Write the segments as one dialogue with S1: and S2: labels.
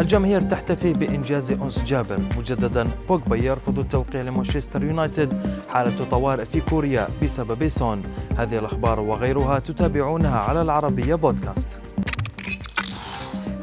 S1: الجماهير تحتفي بإنجاز أنس جابر مجددا بوجبا يرفض التوقيع لمانشستر يونايتد حالة طوارئ في كوريا بسبب سون. هذه الأخبار وغيرها تتابعونها على العربية بودكاست.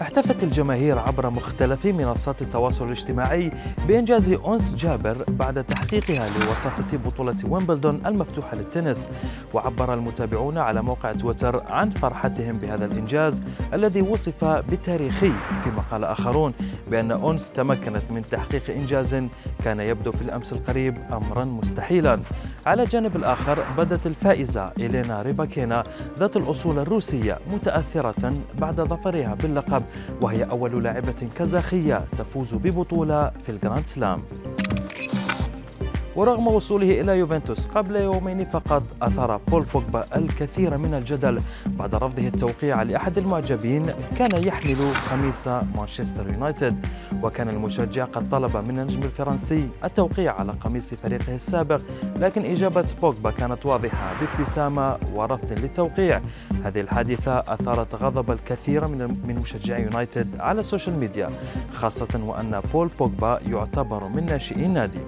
S1: احتفت الجماهير عبر مختلف منصات التواصل الاجتماعي بإنجاز أنس جابر بعد تحقيقها لوصافة بطولة ويمبلدون المفتوحة للتنس. وعبر المتابعون على موقع تويتر عن فرحتهم بهذا الإنجاز الذي وصف بالتاريخي فيما قال آخرون بأن أنس تمكنت من تحقيق إنجاز كان يبدو في الأمس القريب أمرا مستحيلا. على الجانب الآخر بدت الفائزة إلينا ريباكينا ذات الأصول الروسية متأثرة بعد ظفرها باللقب. وهي أول لاعبة كازاخية تفوز ببطولة في الجراند سلام. ورغم وصوله إلى يوفنتوس قبل يومين فقط أثار بول بوجبا الكثير من الجدل بعد رفضه التوقيع لأحد المعجبين كان يحمل قميص مانشستر يونايتد. وكان المشجع قد طلب من النجم الفرنسي التوقيع على قميص فريقه السابق لكن إجابة بوجبا كانت واضحة بابتسامة ورفض للتوقيع. هذه الحادثة أثارت غضب الكثير من من مشجعي يونايتد على السوشيال ميديا خاصة وأن بول بوجبا يعتبر من ناشئي النادي.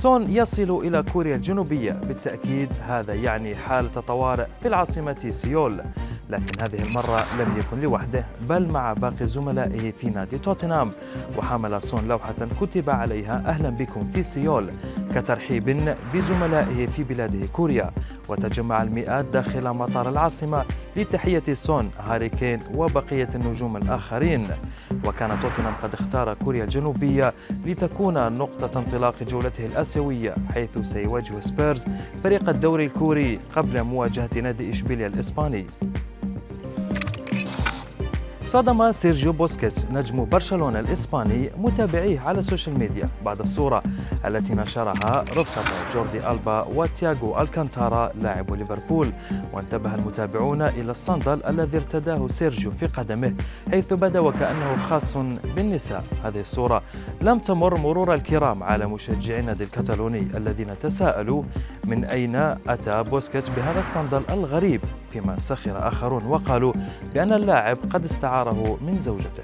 S1: سون يصل إلى كوريا الجنوبية. بالتأكيد هذا يعني حالة طوارئ في العاصمة سيول. لكن هذه المرة لم يكن لوحده بل مع باقي زملائه في نادي توتنهام. وحمل سون لوحة كتب عليها أهلا بكم في سيول كترحيب بزملائه في بلاده كوريا. وتجمع المئات داخل مطار العاصمة لتحية سون هاري كين وبقية النجوم الآخرين. وكان توتنهام قد اختار كوريا الجنوبية لتكون نقطة انطلاق جولته الآسيوية حيث سيواجه سبيرز فريق الدوري الكوري قبل مواجهة نادي إشبيليا الإسباني. صدم سيرجيو بوسكيتس نجم برشلونة الإسباني متابعيه على السوشيال ميديا بعد الصورة التي نشرها رفقة جوردي ألبا وتياغو ألكانتارا لاعب ليفربول. وانتبه المتابعون إلى الصندل الذي ارتداه سيرجيو في قدمه حيث بدا وكأنه خاص بالنساء. هذه الصورة لم تمر مرور الكرام على مشجعي النادي الكتالوني الذين تساءلوا من أين أتى بوسكيتس بهذا الصندل الغريب. فيما سخر آخرون وقالوا بأن اللاعب قد استعاره من زوجته.